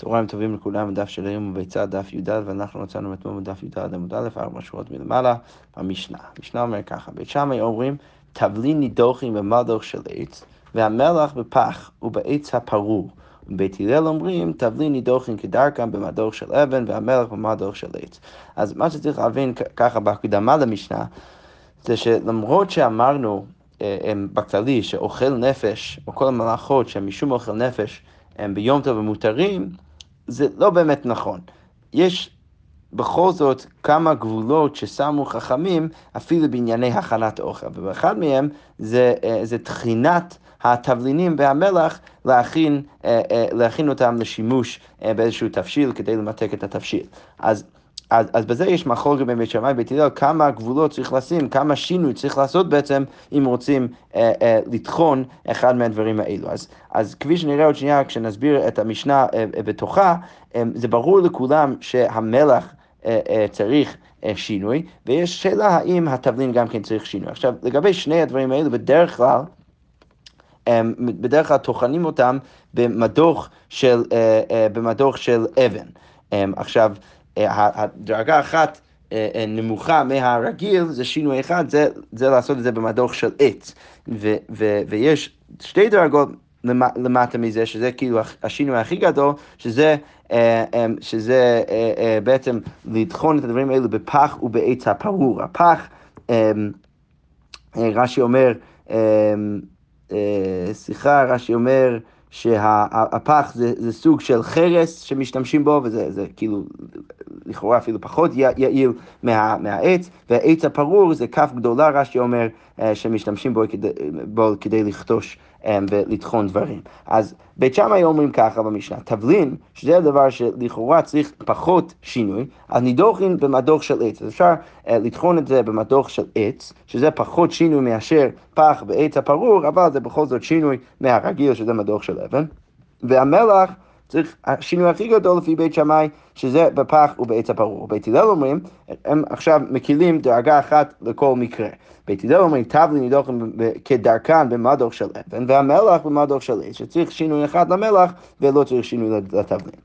צהריים טובים לכולם, דף של היום וביצה, דף י"ד, ואנחנו מצאנו אתמול בדף י"ד עמוד א', ארבע שורות מלמעלה, במשנה. המשנה אומר ככה, בית שמאי אומרים, תבלין נידוחים במדוך של עץ, והמלח בפח ובעץ הפרור. בבית הלל אומרים, תבלין נידוחים כדרכם במדוך של אבן, והמלח במדוך של עץ. אז מה שצריך להבין ככה בהקדמה למשנה, זה שלמרות שאמרנו אה, בכללי שאוכל נפש, או כל המלאכות שהם משום אוכל נפש, הם ביום טוב ומותרים, זה לא באמת נכון. יש בכל זאת כמה גבולות ששמו חכמים אפילו בענייני הכנת אוכל, ובאחד מהם זה, אה, זה תחינת התבלינים והמלח להכין, אה, אה, להכין אותם לשימוש באיזשהו תבשיל כדי למתק את התבשיל. אז אז, אז בזה יש מחלוקת בין בית שמאי ובית הלל, כמה גבולות צריך לשים, כמה שינוי צריך לעשות בעצם, אם רוצים אה, אה, לטחון אחד מהדברים האלו. אז, אז כפי שנראה עוד שנייה, כשנסביר את המשנה אה, אה, בתוכה, אה, זה ברור לכולם שהמלח אה, אה, צריך אה, שינוי, ויש שאלה האם התבלין גם כן צריך שינוי. עכשיו, לגבי שני הדברים האלו, בדרך כלל, אה, בדרך כלל טוחנים אותם במדוך של, אה, במדוך של אבן. עכשיו, הדרגה אחת אה, אה, נמוכה מהרגיל, זה שינוי אחד, זה, זה לעשות את זה במדוך של עץ. ו, ו, ויש שתי דרגות למטה מזה, שזה כאילו השינוי הכי גדול, שזה, אה, שזה בעצם לטחון את הדברים האלו בפח ובעץ הפרור. הפח, רש"י אומר, סליחה, רש"י אומר, שהפח זה, זה סוג של חרס שמשתמשים בו, וזה זה כאילו לכאורה אפילו פחות יעיל מה, מהעץ, והעץ הפרור זה כף גדולה, רש"י אומר, אה, שמשתמשים בו כדי, בו כדי לכתוש ולטחון דברים. אז בית שמאי אומרים ככה במשנה, תבלין, שזה הדבר שלכאורה צריך פחות שינוי, אז נידוחין במדוך של עץ. אז אפשר uh, לטחון את זה במדוך של עץ, שזה פחות שינוי מאשר פח בעץ הפרור, אבל זה בכל זאת שינוי מהרגיל, שזה מדוך של אבן. והמלח, צריך, השינוי הכי גדול לפי בית שמאי, שזה בפח ובעץ הפרור. בית הלל אומרים, הם עכשיו מקילים דרגה אחת לכל מקרה. בית הלל אומרים, תבלין נידוחים כדרכן במדוך של אבן, והמלח במדוך של עץ, שצריך שינוי אחד למלח ולא צריך שינוי לתבלין.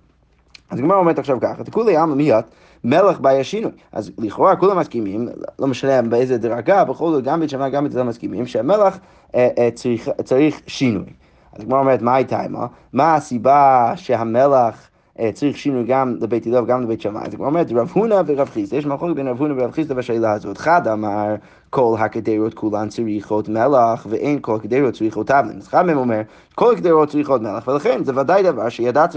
אז הגמרא אומרת עכשיו ככה, תקולי עלמא מיד, מלח בעיה שינוי. אז לכאורה כולם מסכימים, לא משנה באיזה דרגה, בכל זאת גם בית שמאי גם בית הלל מסכימים, שהמלח אה, אה, צריך, צריך שינוי. אז הגמרא אומרת, מה הייתה עימה? מה הסיבה שהמלח... אה, צריך שינוי גם לבית הלל וגם לבית שמאי. אז הגמרא אומרת, רב הונא ורב חיסדא, יש מחלוקת בין רב הונא ורב חיסדא בשאלה הזאת. אחד אמר, כל הקדרות כולן צריכות מלח, ואין כל הקדרות צריכות תבלין. אז אחד מהם אומר, כל הקדרות צריכות מלח, ולכן זה ודאי דבר שידעת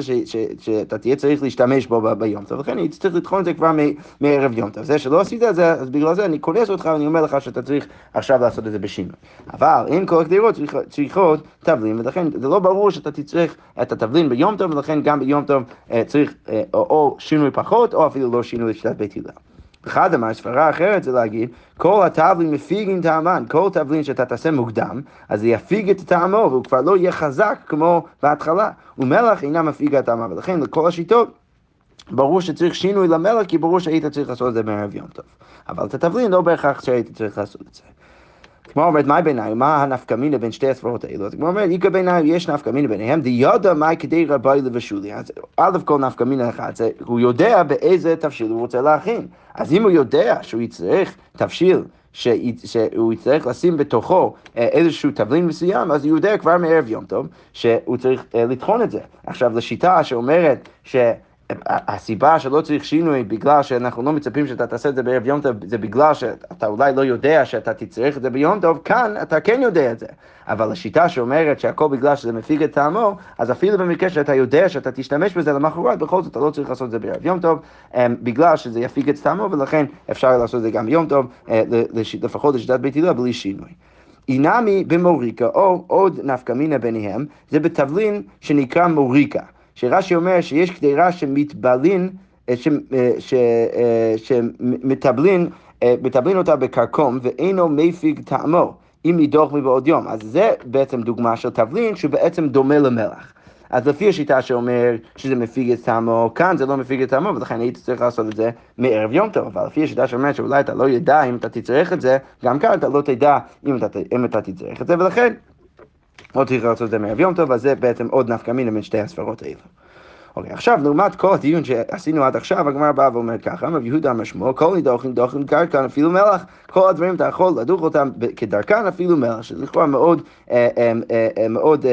שאתה תהיה צריך להשתמש בו ביום טוב, ולכן אני צריך לטחון את זה כבר מערב יום טוב. זה שלא עשית את זה, אז בגלל זה אני כונס אותך ואני אומר לך שאתה צריך עכשיו לעשות את זה בשינוי. אבל אין כל הקדרות צריכות תבלין, ולכן זה לא ברור שאתה תצטרך את התבלין ביום טוב, ולכן גם ביום טוב אה, צריך אה, או שינוי פחות, או אפילו לא שינוי לשיטת בית הלל. אחד אמר, סברה אחרת זה להגיד, כל התבלין מפיגין טעמן, כל תבלין שאתה תעשה מוקדם, אז זה יפיג את טעמו, והוא כבר לא יהיה חזק כמו בהתחלה. ומלח אינה מפיגה טעמה, ולכן לכל השיטות ברור שצריך שינוי למלח, כי ברור שהיית צריך לעשות את זה בערב יום טוב. אבל את התבלין לא בהכרח שהיית צריך לעשות את זה. כמו אומרת, מה ביניים? מה הנפקא מינה בין שתי הסברות האלו? אז כמו אומרת, איכא ביניים, יש נפקא מינה ביניהם, דיודא מאי כדי רבי לבשולי. אז א' כל נפקא מינה אחת, זה הוא יודע באיזה תבשיל הוא רוצה להכין. אז אם הוא יודע שהוא יצטרך תבשיל שהוא יצטרך לשים בתוכו אה, איזשהו תבלין מסוים, אז הוא יודע כבר מערב יום טוב שהוא צריך אה, לטחון את זה. עכשיו, לשיטה שאומרת ש... הסיבה שלא צריך שינוי בגלל שאנחנו לא מצפים שאתה תעשה את זה בערב יום טוב, זה בגלל שאתה אולי לא יודע שאתה תצטרך את זה ביום טוב, כאן אתה כן יודע את זה. אבל השיטה שאומרת שהכל בגלל שזה מפיג את טעמו, אז אפילו במקרה שאתה יודע שאתה תשתמש בזה למחרת, בכל זאת אתה לא צריך לעשות את זה בערב יום טוב, אמ, בגלל שזה יפיג את טעמו, ולכן אפשר לעשות את זה גם ביום טוב, אה, לפחות לשיטת בית הלל, בלי שינוי. אינמי במוריקה, או עוד נפקא מינה ביניהם, זה בתבלין שנקרא מוריקה. שרש"י אומר שיש קדירה שמתבלין, אה, אה, אה, שמטבלין, מטבלין אותה בכרכום ואינו מפיג טעמו, אם ידוח מבעוד יום. אז זה בעצם דוגמה של תבלין שבעצם דומה למלח. אז לפי השיטה שאומר שזה מפיג את טעמו, כאן זה לא מפיג את טעמו, ולכן היית צריך לעשות את זה מערב יום טוב. אבל לפי השיטה שאומרת שאולי אתה לא ידע אם אתה תצטרך את זה, גם כאן אתה לא תדע אם אתה, אם אתה תצטרך את זה, ולכן לא צריך לעשות את זה מערב יום טוב, אז זה בעצם עוד נפקא מינה בין שתי הספרות האלה. אוקיי, עכשיו, לעומת כל הדיון שעשינו עד עכשיו, הגמרא באה ואומרת ככה, רב יהודה משמעו, כל נידוחים דוחים דרכן אפילו מלח, כל הדברים אתה יכול לדוך אותם כדרכן אפילו מלח, שזה לכאורה מאוד, אה, אה, אה, מאוד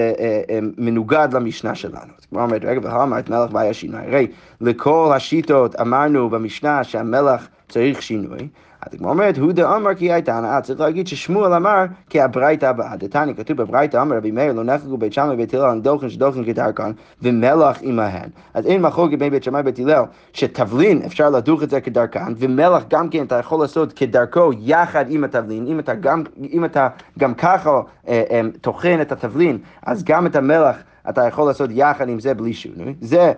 מנוגד למשנה שלנו. אז כמו אומרת, רגע, והאמרת מלח והיה שינוי. הרי לכל השיטות אמרנו במשנה שהמלח צריך שינוי. אז הגמרא אומרת, הוא דאמר כי הייתה הנאה, צריך להגיד ששמואל אמר כי הברייתא הבאה. דתניא, כתוב בברייתא אמר רבי מאיר, לא נחגו בית שמאי ובית הלל דוחן שדוחן כדרכן ומלח עמהן. אז אין מחלוקת בין בית שמאי ובית הלל שתבלין אפשר לדוך את זה כדרכן, ומלח גם כן אתה יכול לעשות כדרכו יחד עם התבלין, אם אתה גם, אם אתה גם ככה אה, אה, טוחן את התבלין, אז גם את המלח אתה יכול לעשות יחד עם זה בלי שינוי. זה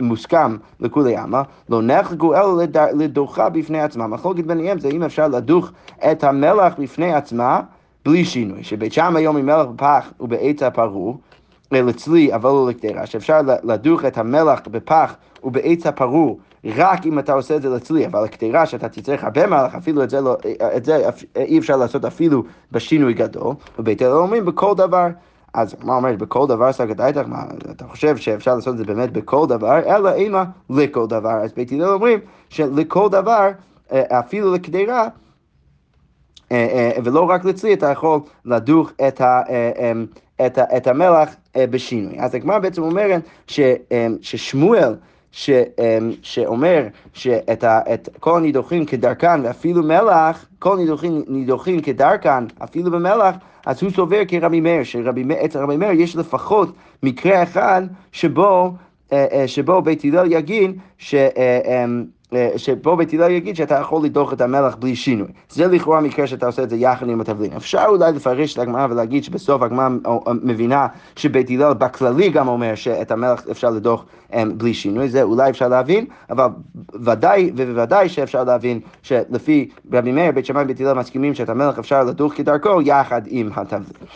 מוסכם לכולי עלמא, לא נחלקו אלא לדוחה בפני עצמה. מחלוקת ביניהם זה אם אפשר לדוך את המלח בפני עצמה בלי שינוי, שבית שם היום עם מלח בפח הפרור, אה, לצלי אבל לא לקטרה, שאפשר לדוך את המלח בפח ובעץ הפרור רק אם אתה עושה את זה לצלי, אבל לקטרה שאתה תצטרך הרבה מלח, אפילו את זה, לא, אה, את זה אי אפשר לעשות אפילו בשינוי גדול, ובית אלה אומרים בכל דבר. אז מה אומרת, בכל דבר סגת מה, אתה חושב שאפשר לעשות את זה באמת בכל דבר, אלא אימה לכל דבר. אז בית הלל אומרים שלכל דבר, אה, אפילו לקדירה, אה, אה, ולא רק לצלי, אתה יכול לדוך את, ה, את, ה, את המלח בשינוי. אז הגמרא בעצם אומרת ש, ששמואל, ש, שאומר שאת ה, את כל הנידוחים כדרכן ואפילו מלח, כל הנידוחים נידוחים כדרכן, אפילו במלח, אז הוא סובר כרבי מאיר, שאצל רבי מאיר יש לפחות מקרה אחד שבו, אה, אה, שבו בית הלל יגיד ש... אה, שבו בית הלל יגיד שאתה יכול לדוח את המלח בלי שינוי. זה לכאורה מקרה שאתה עושה את זה יחד עם התבלין. אפשר אולי לפרש את הגמרא ולהגיד שבסוף הגמרא מבינה שבית הלל בכללי גם אומר שאת המלח אפשר לדוח בלי שינוי, זה אולי אפשר להבין, אבל ודאי ובוודאי שאפשר להבין שלפי רבי מאיר, בית שמאי ובית הלל מסכימים שאת המלח אפשר לדוח כדרכו יחד עם התבלין.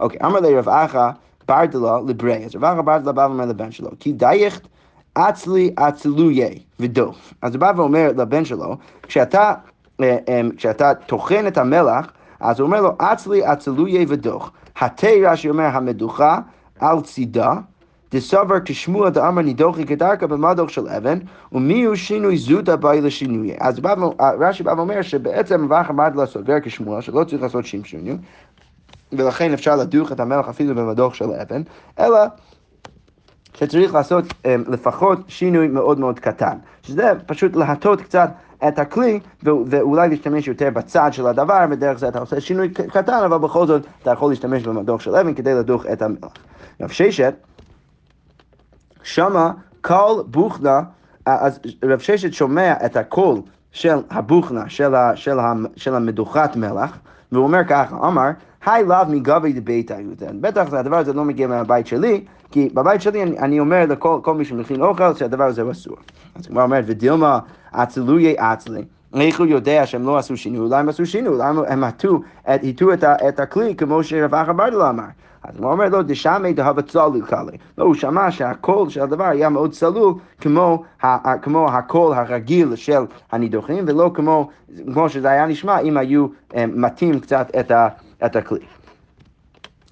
אוקיי, אמר לי רב אחא ברדלה לברי, אז רב אחא ברדלה בא ואומר לבן שלו, כי דייכת אצלי אצלויה ודוף. אז הוא בא ואומר לבן שלו, כשאתה, אה, אה, כשאתה טוחן את המלח, אז הוא אומר לו, אצלי אצלויה ודוח. התה רש"י אומר המדוכה על צידה, דסבר כשמוע דאמר נידוחי כדרכה במדוך של אבן, ומי הוא שינוי זוטה באי לשינוי. אז רש"י בא ואומר שבעצם ואחר עמד לעשות ור כשמוע, שלא צריך לעשות שינוי, ולכן אפשר לדוך את המלח אפילו במדוך של אבן, אלא שצריך לעשות um, לפחות שינוי מאוד מאוד קטן, שזה פשוט להטות קצת את הכלי ואולי להשתמש יותר בצד של הדבר, ודרך זה אתה עושה שינוי קטן, אבל בכל זאת אתה יכול להשתמש במדוך של אבן כדי לדוך את המלח. רב ששת, שמה קול בוכנה, אז רב ששת שומע את הקול של הבוכנה, של, ה, של, ה, של המדוכת מלח, והוא אומר ככה, אמר, היי לאו מגבי דביתא. בטח הדבר הזה לא מגיע מהבית שלי, כי בבית שלי אני, אני אומר לכל מי שמכין אוכל שהדבר הזה הוא אסור. אז כמו אומרת, ודילמה אצלויה אצלי. איך הוא יודע שהם לא עשו שינוי? אולי הם עשו שינוי, אולי הם הטו את, את הכלי כמו שרב אחר ברדלה אמר. אז הוא אומר לו, דשמי דהבה צלול קלי. לא, הוא שמע שהקול של הדבר היה מאוד צלול, כמו, כמו הקול הרגיל של הנידוחים, ולא כמו, כמו שזה היה נשמע אם היו אמ, מטים קצת את, ה, את הכלי.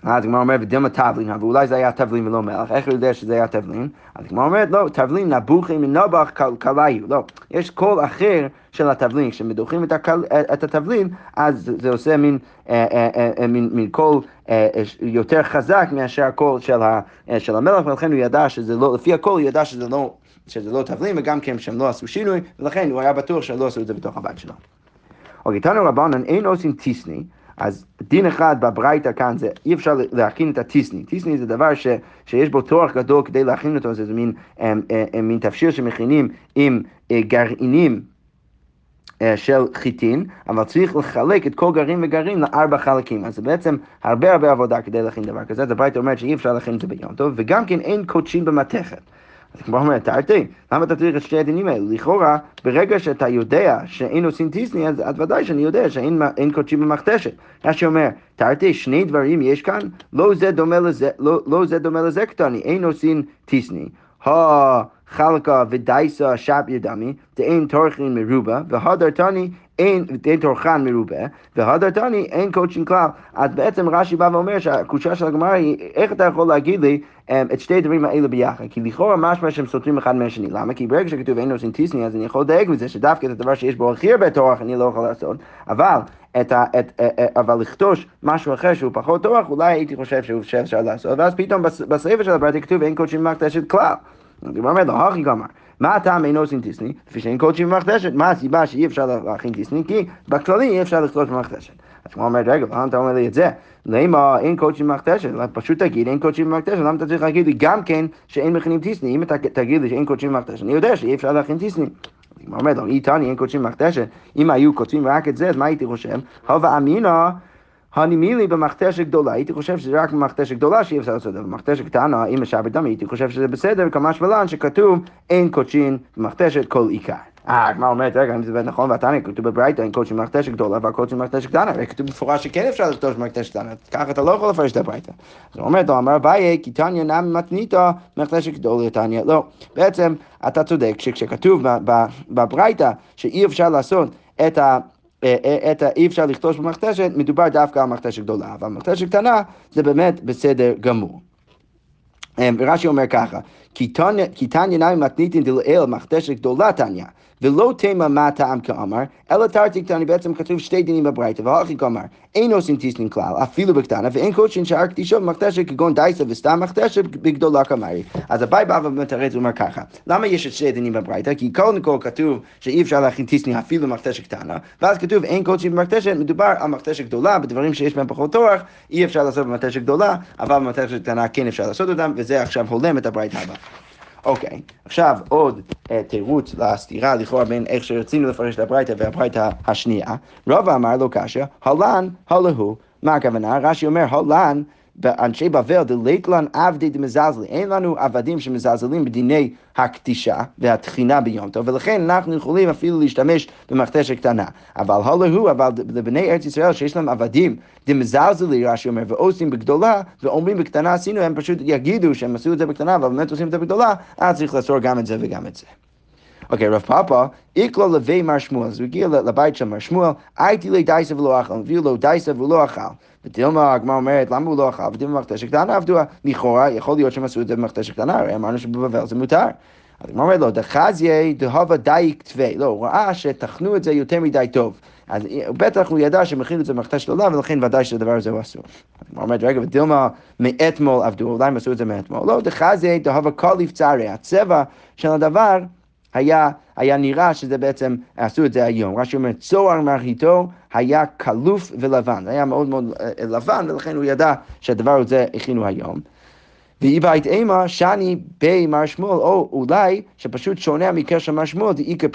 אז הגמרא אומרת, ודילמא תבלין, ואולי זה היה תבלין ולא מלח, איך הוא יודע שזה היה תבלין? אז הגמרא אומרת, לא, תבלין נבוחי מנבח קליה, לא, יש קול אחר של התבלין, כשמדוחים את, הקל, את התבלין, אז זה עושה מין, אה, אה, אה, מין, מין קול אה, יותר חזק מאשר הקול של, ה, של המלח, ולכן הוא ידע שזה לא, לפי הקול הוא ידע שזה לא, שזה לא תבלין, וגם כן שהם לא עשו שינוי, ולכן הוא היה בטוח שלא עשו את זה בתוך הבית שלו. אוקיי, תנו רבנן, אין עושים טיסני. אז דין אחד בברייתא כאן זה אי אפשר להכין את הטיסני. טיסני זה דבר ש, שיש בו תואר גדול כדי להכין אותו, זה מין, אה, אה, מין תפשיר שמכינים עם אה, גרעינים של חיטין, אבל צריך לחלק את כל גרעין וגרעין לארבע חלקים. אז זה בעצם הרבה הרבה עבודה כדי להכין דבר כזה. אז הברייתא אומרת שאי אפשר להכין את זה ביום טוב, וגם כן אין קודשים במתכת. אז כמו אומרת, תרתי, למה אתה צריך את שתי הדינים האלה? לכאורה, ברגע שאתה יודע שאין עושים טיסני, אז, אז ודאי שאני יודע שאין קודשים במכתשת. רש"י אומר, תרתי, שני דברים יש כאן, לא זה דומה לזה, לא, לא זה דומה לזה קטני, אין עושים טיסני. חלקה ודייסה שביה דמי, דאין טורחין מרובה, והדרתני אין, אין טורחן מרובה, והדרתני אין קודשין כלל. אז בעצם רש"י בא ואומר שהקושה של הגמרא היא, איך אתה יכול להגיד לי um, את שתי הדברים האלה ביחד? כי לכאורה משמע שהם סותרים אחד מהשני. למה? כי ברגע שכתוב אין נושאים טיסני, אז אני יכול לדייק מזה שדווקא את הדבר שיש בו הכי הרבה טורח אני לא יכול לעשות, אבל את ה, את, את, את, אבל לכתוש משהו אחר שהוא פחות טורח, אולי הייתי חושב שאפשר לעשות, ואז פתאום בספר של הברייתא כתוב אין קודשים במקדשת כלל. הגמרא אומרת לו, הכי גמר. מה הטעם אינו עושים טיסני? לפי שאין קודשים במחדשת. מה הסיבה שאי אפשר להכין טיסני? כי בכללי אי אפשר לכתוש במחדשת. אז כמו אומרת, רגע, למה אתה אומר לי את זה? למה אין קודשים במחדשת? פשוט תגיד אין קודשים במחדשת, למה אתה צריך להגיד לי גם כן שאין מכינים טיסני? אם אתה תגיד לי שאין קודשים במחדשת, אני יודע שאי אפשר להכין טיסני. הוא אומר לו, איתני אין קודשים במחדשת, אם היו כותבים רק את זה, אז מה הייתי חושב? הווה אמינא הנימילי במכתשת גדולה, הייתי חושב שזה רק במכתשת גדולה שאי אפשר לעשות את זה, במכתשת קטנה, אם משאר בדמי, הייתי חושב שזה בסדר, כמש ולן שכתוב אין קודשין במכתשת כל עיקר. אה, הגמרא אומרת, רגע, אם זה נכון והתניא, כתוב בברייתא, אין קודשין במכתשת גדולה והקודשין במכתשת קטנה, הרי כתוב במפורש שכן אפשר לכתוב במכתשת קטנה, ככה אתה לא יכול לפרש את הברייתא. אז הוא אומר, לו, אמר אביי, כי תניא נמי מתניתא מכתשת גדולה תניא, לא. בעצם, אתה צודק שכשכתוב בברייתא שאי אפשר לעשות את ה... אה, אה, את אי אפשר לכתוש במכתשת, מדובר דווקא על מכתשת גדולה, אבל מכתשת קטנה זה באמת בסדר גמור. אה, ורש"י אומר ככה, כי תניא נמי מתניתין דלאל מכתשת גדולה תניא. ולא תימא מה טעם כאמר, אלא תרתיק תני בעצם כתוב שתי דינים בברייתא, והלכי כאמר, אין עושים טיסנין כלל, אפילו בקטנה, ואין קודשין שאר קדישות במכתשת כגון דייסה וסתם מכתשת בגדולה כמרי. אז הבאי בא ומתרץ ואומר ככה, למה יש את שתי דינים בברייתא? כי קודם כל כתוב שאי אפשר להכין טיסנין אפילו במכתשת קטנה, ואז כתוב אין קודשין במכתשת, מדובר על מכתשת גדולה, בדברים שיש בהם פחות תורך, אי אפשר לעשות במכתשת גדולה, אבל במכתשת קטנה כן אפשר לעשות אותם, וזה עכשיו הולם את הברייתא הבאה. אוקיי, עכשיו עוד uh, תירוץ לסתירה לכאורה בין איך שרצינו לפרש את הברייתא והברייתא השנייה. רבא אמר לו קשיא, הלן הלהו. מה הכוונה? רש"י אומר, הלן באנשי בבל דליתלן עבדי דמזלזלי, אין לנו עבדים שמזלזלים בדיני הקדישה והתחינה ביום טוב, ולכן אנחנו יכולים אפילו להשתמש במכתשת קטנה. אבל הלא הוא, אבל לבני ארץ ישראל שיש להם עבדים דמזלזלי, רש"י אומר, ועושים בגדולה, ואומרים בקטנה עשינו, הם פשוט יגידו שהם עשו את זה בקטנה, אבל באמת עושים את זה בגדולה, אז צריך לאסור גם את זה וגם את זה. אוקיי, רב פאפה, איקלו לוי מר שמואל, אז הוא הגיע לבית של מר שמואל, הייתי לי דייסה ולא אכל, הביאו לו דייסה ולא אכל. ודילמה הגמרא אומרת, למה הוא לא אכל? ודילמה במכתשת קטנה עבדו, לכאורה, יכול להיות שהם עשו את זה במכתשת קטנה, הרי אמרנו שבבבל זה מותר. אז הגמרא אומרת לו, דחזיה דהבה דייק תווה, לא, הוא ראה שטחנו את זה יותר מדי טוב. אז בטח הוא ידע שמכין את זה במכתשת עולה, ולכן ודאי שהדבר הזה הוא אסור. הגמרא אומרת, רגע, ודילמה מאתמול עבדו, אולי הם עשו את זה מאתמול. לא, דחזיה דהבה קוליף צערי, הצבע של הדבר היה, היה נראה שזה בעצם, עשו את זה היום. רש"י אומר, צוהר מרחיתו היה כלוף ולבן. זה היה מאוד מאוד אה, לבן, ולכן הוא ידע שהדבר הזה הכינו היום. ואיבית אימה, שאני בי מר שמואל, או אולי שפשוט שונה מקשר מר שמואל, דאיכא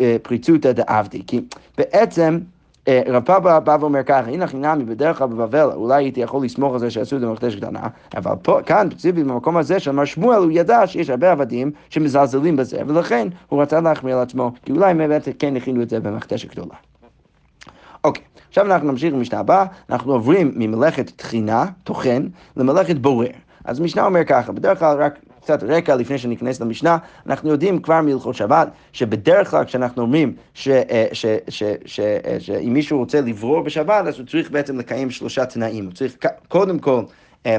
אה, פריצותא דעבדי. כי בעצם אה, רב פאבא בא ואומר ככה, הנה חינמי בדרך כלל בבבל, אולי הייתי יכול לסמוך על זה שעשו את זה במכתש קטנה, אבל פה, כאן, ספציפית במקום הזה של מר שמואל, הוא ידע שיש הרבה עבדים שמזלזלים בזה, ולכן הוא רצה להחמיר על עצמו, כי אולי באמת כן הכינו את זה במכתש גדולה. אוקיי, עכשיו אנחנו נמשיך במשנה הבאה, אנחנו עוברים ממלאכת תחינה, טוחן, למלאכת בורר. אז המשנה אומר ככה, בדרך כלל רק קצת רקע לפני שניכנס למשנה, אנחנו יודעים כבר מהלכות שבת, שבדרך כלל כשאנחנו אומרים אה, אה, שאם מישהו רוצה לברור בשבת, אז הוא צריך בעצם לקיים שלושה תנאים. הוא צריך קודם כל אה,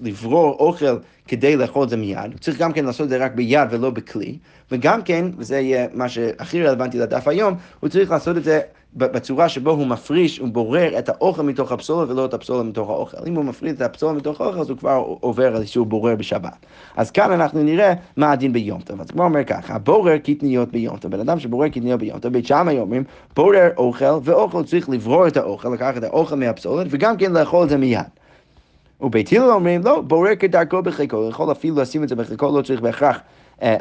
לברור אוכל כדי לאכול זה מיד, הוא צריך גם כן לעשות את זה רק ביד ולא בכלי, וגם כן, וזה יהיה מה שהכי רלוונטי לדף היום, הוא צריך לעשות את זה בצורה שבו הוא מפריש, הוא בורר את האוכל מתוך הפסולת ולא את הפסולת מתוך האוכל. אם הוא מפריד את הפסולת מתוך האוכל, אז הוא כבר עובר על איסור בורר בשבת. אז כאן אנחנו נראה מה הדין ביום טוב. אז כמו אומר ככה, בורר קטניות ביום טוב. בן אדם שבורר קטניות ביום טוב, בית שמאי אומרים, בורר אוכל, ואוכל צריך לברור את האוכל, לקחת את האוכל מהפסולת, וגם כן לאכול את זה מיד. ובית הלל אומרים, לא, בורר כדרכו בחיקו, הוא יכול אפילו לשים את זה בחיקו, לא צריך בהכרח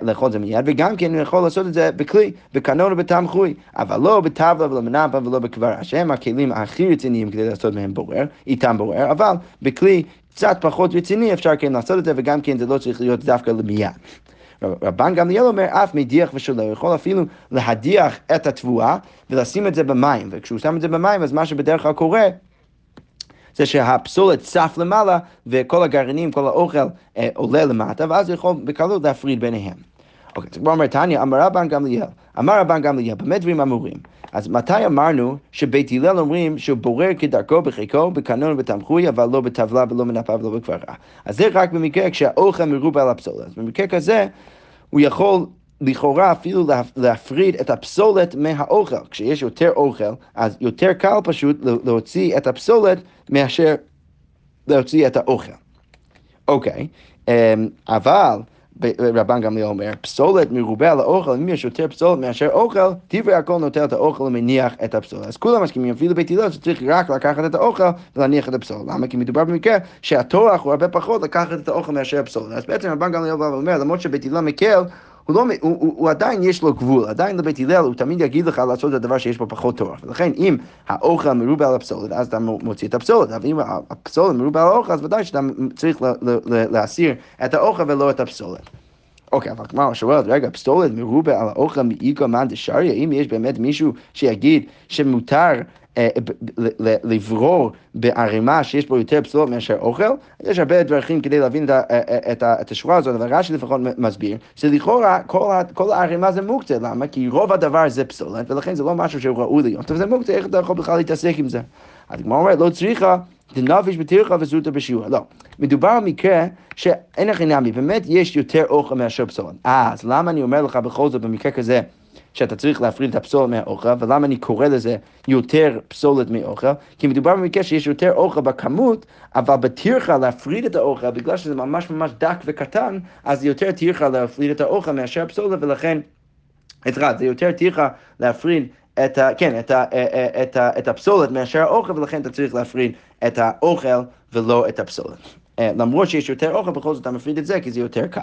לאכול את זה מיד, וגם כן הוא יכול לעשות את זה בכלי, בקנון ובטעם חוי, אבל לא בטבלה ולא בנאפה ולא בקבר השם, הכלים הכי רציניים כדי לעשות מהם בורר, איתם בורר, אבל בכלי קצת פחות רציני אפשר כן לעשות את זה, וגם כן זה לא צריך להיות דווקא למיד. רבן גמליאל אומר, אף מדיח ושלו, יכול אפילו להדיח את התבואה ולשים את זה במים, וכשהוא שם את זה במים, אז מה שבדרך כלל קורה, זה שהפסולת צף למעלה וכל הגרעינים, כל האוכל אה, עולה למטה, ואז הוא יכול בקלות להפריד ביניהם. אוקיי, אז כמו אומר תניא, אמר רבן גמליאל, אמר רבן גמליאל, במה דברים אמורים? אז מתי אמרנו שבית הלל אומרים שהוא בורר כדרכו בחיקו, בקנון ובתמחוי, אבל לא בטבלה ולא מנפה ולא בקברה. אז זה רק במקרה כשהאוכל מרובה על הפסולת. במקרה כזה, הוא יכול לכאורה אפילו להפריד את הפסולת מהאוכל. כשיש יותר אוכל, אז יותר קל פשוט להוציא את הפסולת מאשר להוציא את האוכל. אוקיי, אמ, אבל רבן גמליאל אומר, פסולת מרובה על האוכל, אם יש יותר פסולת מאשר אוכל, דברי הכל נוטל את האוכל ומניח את הפסולת. אז כולם מסכימים, אפילו בית הלל, שצריך רק לקחת את האוכל ולהניח את הפסולת. למה? כי מדובר במקרה שהטורח הוא הרבה פחות לקחת את האוכל מאשר הפסולת. אז בעצם רבן גמליאל אומר, למרות שבית הלל מקל, הוא, לא, הוא, הוא, הוא עדיין יש לו גבול, עדיין לבית הלל הוא תמיד יגיד לך לעשות את הדבר שיש בו פחות תורה. ולכן אם האוכל מרובה על הפסולת, אז אתה מוציא את הפסולת, אבל אם הפסולת מרובה על האוכל, אז ודאי שאתה צריך להסיר את האוכל ולא את הפסולת. אוקיי, אבל כמו שואלת, רגע, פסולת מרובה על האוכל מאיגו מאן דשריה, האם יש באמת מישהו שיגיד שמותר לברור בערימה שיש בו יותר פסולות מאשר אוכל, יש הרבה דרכים כדי להבין אה, אה, את השורה הזאת, אבל רש"י לפחות מסביר, שלכאורה כל הערימה זה מוקצה, למה? כי רוב הדבר זה פסולת, ולכן זה לא משהו שהוא ראוי להיות, אבל זה מוקצה, איך אתה יכול בכלל להתעסק עם זה? אז כמו אומרת, לא צריכה דנביש בתירחה וזוטה בשיעור. לא, מדובר על מקרה שאין הכי נמי, באמת יש יותר אוכל מאשר פסולת. אז למה אני אומר לך בכל זאת במקרה כזה שאתה צריך להפריד את הפסולת מהאוכל, ולמה אני קורא לזה יותר פסולת מאוכל? כי מדובר במקרה שיש יותר אוכל בכמות, אבל בטרחה להפריד את האוכל, בגלל שזה ממש ממש דק וקטן, אז זה יותר טרחה להפריד את האוכל מאשר הפסולת, ולכן, סליחה, זה יותר טרחה להפריד את, ה, כן, את, ה, את, ה, את הפסולת מאשר האוכל, ולכן אתה צריך להפריד את האוכל ולא את הפסולת. למרות שיש יותר אוכל, בכל זאת אתה מפריד את זה, כי זה יותר קל.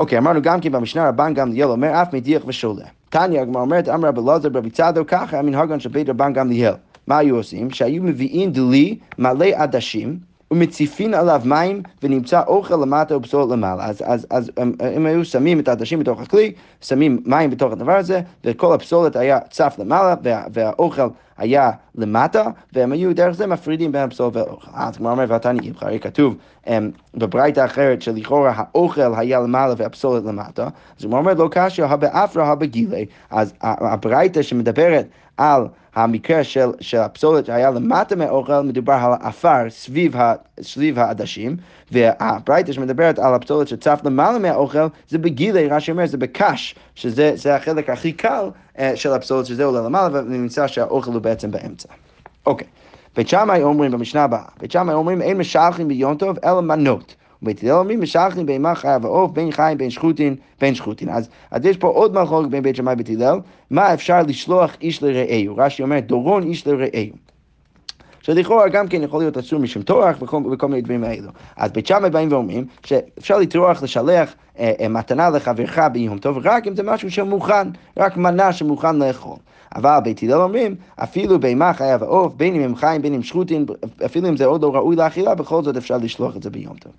אוקיי, אמרנו גם כן במשנה רבן גמליאל אומר אף מדיח ושולה. תניא הגמרא אומרת אמר רבי אלעזר ברבי צדוק ככה המנהגן של בית רבן גמליאל. מה היו עושים? שהיו מביאים דלי מלא עדשים ומציפין עליו מים ונמצא אוכל למטה ופסולת למעלה. אז, אז, אז הם, הם היו שמים את העדשים בתוך הכלי, שמים מים בתוך הדבר הזה, וכל הפסולת היה צף למעלה וה, והאוכל היה למטה, והם היו דרך זה מפרידים בין הפסולת והאוכל. אז כמו אומר ועתני אימך, הרי כתוב הם, בברייתא אחרת שלכאורה האוכל היה למעלה והפסולת למטה, אז הוא אומר לא קשיא הבאפרא הבגילי, אז הברייתא שמדברת על המקרה של, של הפסולת שהיה למטה מהאוכל, מדובר על העפר סביב, סביב העדשים, והברייתא שמדברת על הפסולת שצף למעלה מהאוכל, זה בגילי, רש"י אומר, זה בקש, שזה החלק הכי קל uh, של הפסולת, שזה עולה למעלה, ונמצא שהאוכל הוא בעצם באמצע. אוקיי. בית שמאי אומרים במשנה הבאה, בית שמאי אומרים אין משלחים ביום טוב אלא מנות. ובית הלל אומרים משלחים בהמה חיה ועוף, בין חיים בין שחוטין בין שחוטין. אז, אז יש פה עוד מחלוקת בין בית שמאי ובית הלל, מה אפשר לשלוח איש לרעהו? רש"י אומר דורון איש לרעהו. שלכאורה גם כן יכול להיות אסור משום טורח וכל, וכל מיני דברים האלו. אז בית שמאי באים ואומרים שאפשר לטרוח לשלח אה, אה, מתנה לחברך ביום טוב רק אם זה משהו שמוכן, רק מנה שמוכן לאכול. אבל בית הלל אומרים, אפילו בהמה חיה ועוף, בין אם הם חיים בין אם שחוטין, אפילו אם זה עוד לא ראוי לאכילה, בכל זאת אפשר לשלוח את זה ביום טוב.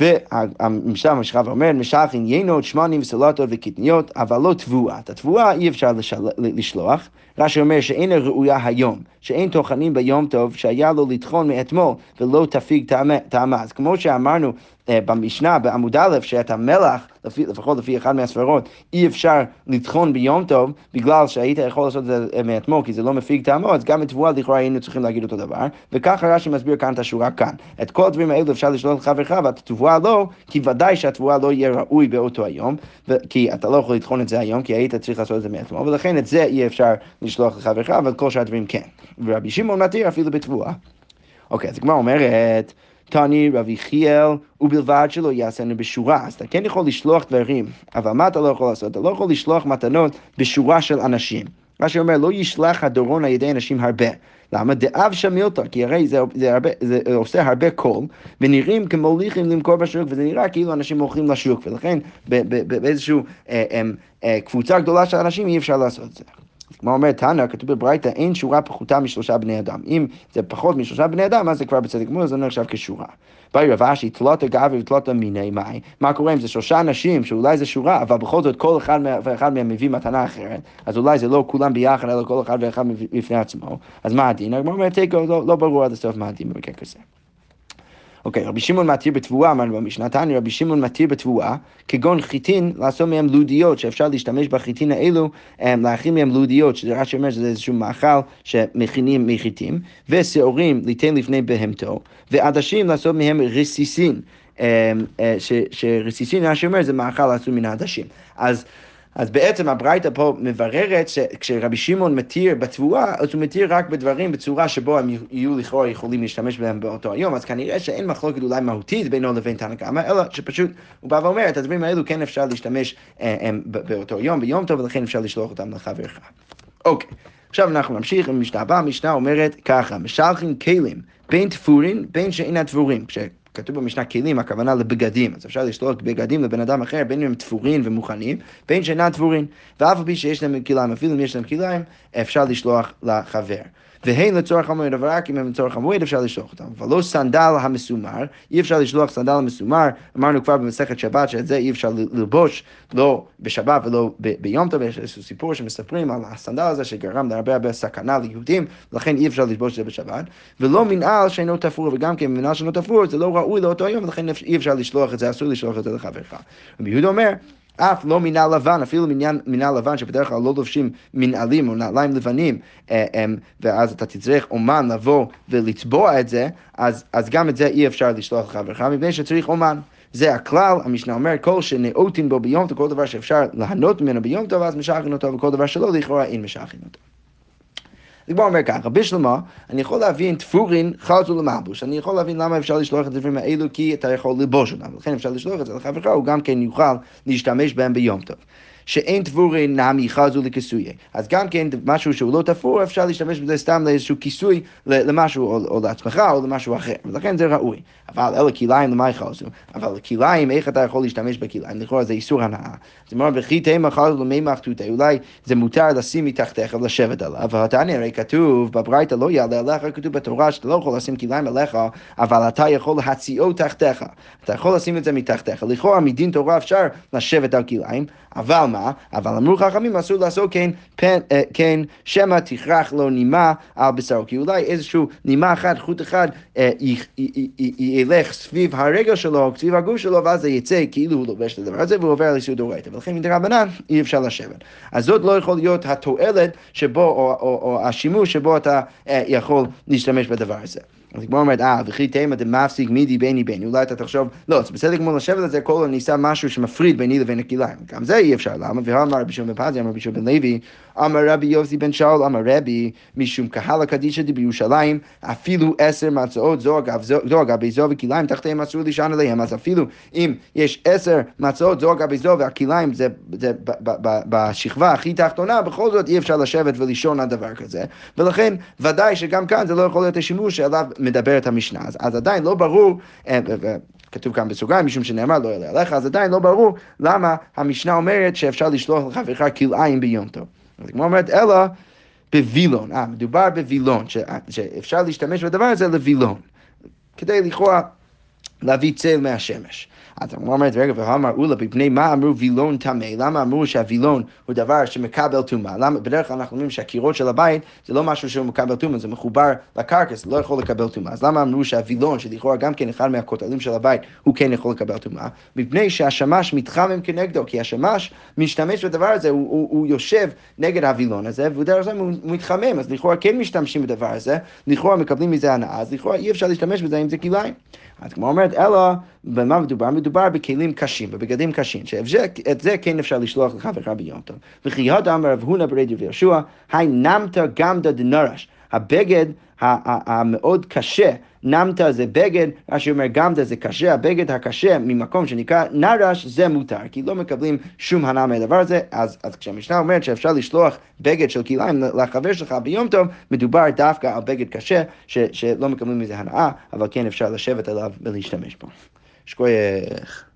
והמשנה אומר, משך עניינות, שמנים, סלטות וקטניות, אבל לא תבואה. את התבואה אי אפשר לשל... לשלוח. רש"י אומר שאין ראויה היום, שאין טוחנים ביום טוב, שהיה לו לטחון מאתמול ולא תפיג טעמה. אז כמו שאמרנו אה, במשנה, בעמוד א', שאת המלח, לפי, לפחות לפי אחד מהספרות, אי אפשר לטחון ביום טוב, בגלל שהיית יכול לעשות את זה אה, מאתמול, כי זה לא מפיג טעמו, אז גם בתבואה לכאורה היינו צריכים להגיד אותו דבר, וככה רש"י מסביר כאן את השורה כאן. את כל הדברים האלו אפשר לשלוח לחברך, ואת התבואה לא, כי ודאי שהתבואה לא יהיה ראוי באותו היום, כי אתה לא יכול לטחון את זה היום, כי היית צריך לעשות את זה מאתמול, ולכן את זה אי אפשר לשלוח לחברך, אבל כל שאר הדברים כן. ורבי שמעון מתיר אפילו בתבואה. אוקיי, אז הגמרא אומרת, תני רבי חיאל, ובלבד שלא יעשינו בשורה. אז אתה כן יכול לשלוח דברים, אבל מה אתה לא יכול לעשות? אתה לא יכול לשלוח מתנות בשורה של אנשים. מה שאומר, לא ישלח הדורון על ידי אנשים הרבה. למה? דאב שמילתא, כי הרי זה, זה, הרבה, זה עושה הרבה קול, ונראים כמוליכים למכור בשוק, וזה נראה כאילו אנשים הולכים לשוק, ולכן באיזושהי אה, אה, אה, קבוצה גדולה של אנשים אי אפשר לעשות את זה. כמו אומר תנא, כתוב בברייתא, אין שורה פחותה משלושה בני אדם. אם זה פחות משלושה בני אדם, אז זה כבר בצדק גמור, זה נחשב כשורה. באי רב אשי, תלותא גבי ותלותא מיני מאי. מה קורה אם זה שלושה אנשים, שאולי זה שורה, אבל בכל זאת כל אחד ואחד מהם מביא מתנה אחרת, אז אולי זה לא כולם ביחד, אלא כל אחד ואחד בפני עצמו. אז מה הדין? הגמרא אומרת, לא, לא ברור עד הסוף מה הדין במקרה כזה. אוקיי, רבי שמעון מתיר בתבואה, אמרנו במשנה תניא, רבי שמעון מתיר בתבואה, כגון חיטין, לעשות מהם לודיות, שאפשר להשתמש בחיטין האלו, אמ, להכין מהם לודיות, שזה רש"י אומר שזה איזשהו מאכל שמכינים מחיטים, ושעורים ליתן לפני בהמתו, ועדשים לעשות מהם רסיסין. אמ, אה, שרסיסין, רש"י אומר, זה מאכל עשוי מן העדשים. אז אז בעצם הברייתא פה מבררת שכשרבי שמעון מתיר בתבואה, אז הוא מתיר רק בדברים בצורה שבו הם יהיו לכאורה יכולים להשתמש בהם באותו היום, אז כנראה שאין מחלוקת אולי מהותית בינו לבין תנא קמא, אלא שפשוט הוא בא ואומר, את הדברים האלו כן אפשר להשתמש אה, הם, באותו יום, ביום טוב, ולכן אפשר לשלוח אותם לחברך. אוקיי, עכשיו אנחנו נמשיך עם המשנה הבאה, המשנה אומרת ככה, משלחים כלים בין תפורין בין שאינם תפורים. כתוב במשנה כלים, הכוונה לבגדים, אז אפשר לשלוח בגדים לבן אדם אחר, בין אם הם תפורים ומוכנים, בין שאינם תפורים. ואף על פי שיש להם כליים, אפילו אם יש להם כליים, אפשר לשלוח לחבר. והן לצורך המועד, אבל רק אם הם לצורך המועד אפשר לשלוח אותם. אבל לא סנדל המסומר, אי אפשר לשלוח סנדל המסומר, אמרנו כבר במסכת שבת שאת זה אי אפשר ללבוש לא בשבת ולא ב- ביום טוב, יש איזשהו סיפור שמספרים על הסנדל הזה שגרם להרבה הרבה סכנה ליהודים, לכן אי אפשר את זה בשבת, ולא מנהל שאינו תפור, וגם כן מנהל שאינו תפור זה לא ראוי לאותו יום, ולכן אי אפשר לשלוח את זה, אסור לשלוח את זה לחברך. רבי יהודה אומר, אף לא מנהל לבן, אפילו מנהל לבן שבדרך כלל לא לובשים מנהלים או נעליים לבנים, אה, ואז אתה תצטרך אומן לבוא ולצבוע את זה, אז, אז גם את זה אי אפשר לשלוח לחברך, מפני שצריך אומן. זה הכלל, המשנה אומר, כל שנאותים בו ביום טוב, כל דבר שאפשר ליהנות ממנו ביום טוב, אז משכין אותו, וכל דבר שלא, לכאורה אין משכין אותו. הגמרא אומר ככה, בשלמה, אני יכול להבין תפורין חלצו למלבוש, אני יכול להבין למה אפשר לשלוח את הדברים האלו, כי אתה יכול ללבוש אותם, לכן אפשר לשלוח את זה לחברך, הוא גם כן יוכל להשתמש בהם ביום טוב. שאין תפורין נמי חזו לכיסויי. אז גם כן משהו שהוא לא תפור, אפשר להשתמש בזה סתם לאיזשהו כיסוי למשהו, או, או לעצמך, או למשהו אחר, ולכן זה ראוי. אבל אלה כליים למי חזו, אבל כליים, איך אתה יכול להשתמש בכליים? לכאורה זה איסור הנאה. זאת אומרת, וכי תימא חזו למי מחטותי, אולי זה מותר לשים מתחתיך ולשבת עליו, והתניא הרי כתוב בברייתא לא יעלה עליך, כתוב בתורה שאתה לא יכול לשים כליים עליך, אבל אתה יכול להציעו תחתיך. אתה יכול לשים את זה מתחתיך. לכאורה מדין תורה אפשר לשבת על כליים, אבל מה? אבל אמרו חכמים אסור לעשות כן, פן, אה, כן שמא תכרח לו נימה על בשרו, כי אולי איזשהו נימה אחת, חוט אחד, אה, ילך סביב הרגל שלו, סביב הגוף שלו, ואז זה יצא כאילו הוא לובש את הדבר הזה והוא עובר לאיסור דורייתא, ולכן מדרבנן אי אפשר לשבת. אז זאת לא יכול להיות התועלת שבו, או, או, או השימוש שבו אתה אה, יכול להשתמש בדבר הזה. אז הגמרא אומרת, אה, וכי תימא דמפסיק מידי ביני ביני, אולי אתה תחשוב, לא, זה בסדר גמור לשבת על זה, כל עוד ניסה משהו שמפריד ביני לבין הכליים. גם זה אי אפשר, למה? ואמר רבי שמעון בן פזי, אמר רבי שמעון בן לוי, אמר רבי יוסי בן שאול, אמר רבי, משום קהל הקדישא בירושלים, אפילו עשר מצות זו אגב זו אגבי זו וכליים תחתיהם אסור לישן עליהם, אז אפילו אם יש עשר מצות זו אגבי זו והכליים זה, זה בשכבה הכי תחתונה, בכל זאת אי אפשר לשבת ולישון על דבר כזה, ולכן ודאי שגם כאן זה לא יכול להיות השימוש שעליו מדברת המשנה, אז, אז עדיין לא ברור, כתוב כאן בסוגריים, משום שנאמר לא יעלה עליך, אז עדיין לא ברור למה המשנה אומרת שאפשר לשלוח לחברך כלאיים ביום טוב. אז כמו אומרת, אלא בווילון, אה, מדובר בווילון, ש, שאפשר להשתמש בדבר הזה לווילון, כדי לכאורה להביא צל מהשמש. אז הגמרא אומרת, רגע, ואמר אולה, בפני מה אמרו וילון טמא? למה אמרו שהווילון הוא דבר שמקבל טומאה? למה בדרך כלל אנחנו אומרים שהקירות של הבית זה לא משהו שהוא מקבל טומאה, זה מחובר לקרקע, זה לא יכול לקבל טומאה. אז למה אמרו שהווילון, שלכאורה גם כן אחד מהכותלים של הבית, הוא כן יכול לקבל טומאה? מפני שהשמש מתחמם כנגדו, כי השמש משתמש בדבר הזה, הוא, הוא, הוא יושב נגד הווילון הזה, ודרך זה הוא מתחמם, אז לכאורה כן משתמשים בדבר הזה, לכאורה מקבלים מזה הנאה, אז לכאורה אי אפשר להשתמש בזה אם זה כליים. אז כמו אומרת, אלא במה מדובר? מדובר בכלים קשים, בבגדים קשים, שאת זה כן אפשר לשלוח לחברך ביום טוב. וכי הודה אמר רב הונא ברד רבי יהושע, היי נמת גמדא דנרש. הבגד המאוד קשה, נמתא זה בגד, רש"י אומר גמתא זה קשה, הבגד הקשה ממקום שנקרא נרש זה מותר, כי לא מקבלים שום הנאה מהדבר הזה, אז, אז כשהמשנה אומרת שאפשר לשלוח בגד של כליים לחבר שלך ביום טוב, מדובר דווקא על בגד קשה, ש, שלא מקבלים מזה הנאה, אבל כן אפשר לשבת עליו ולהשתמש בו. שכוייך.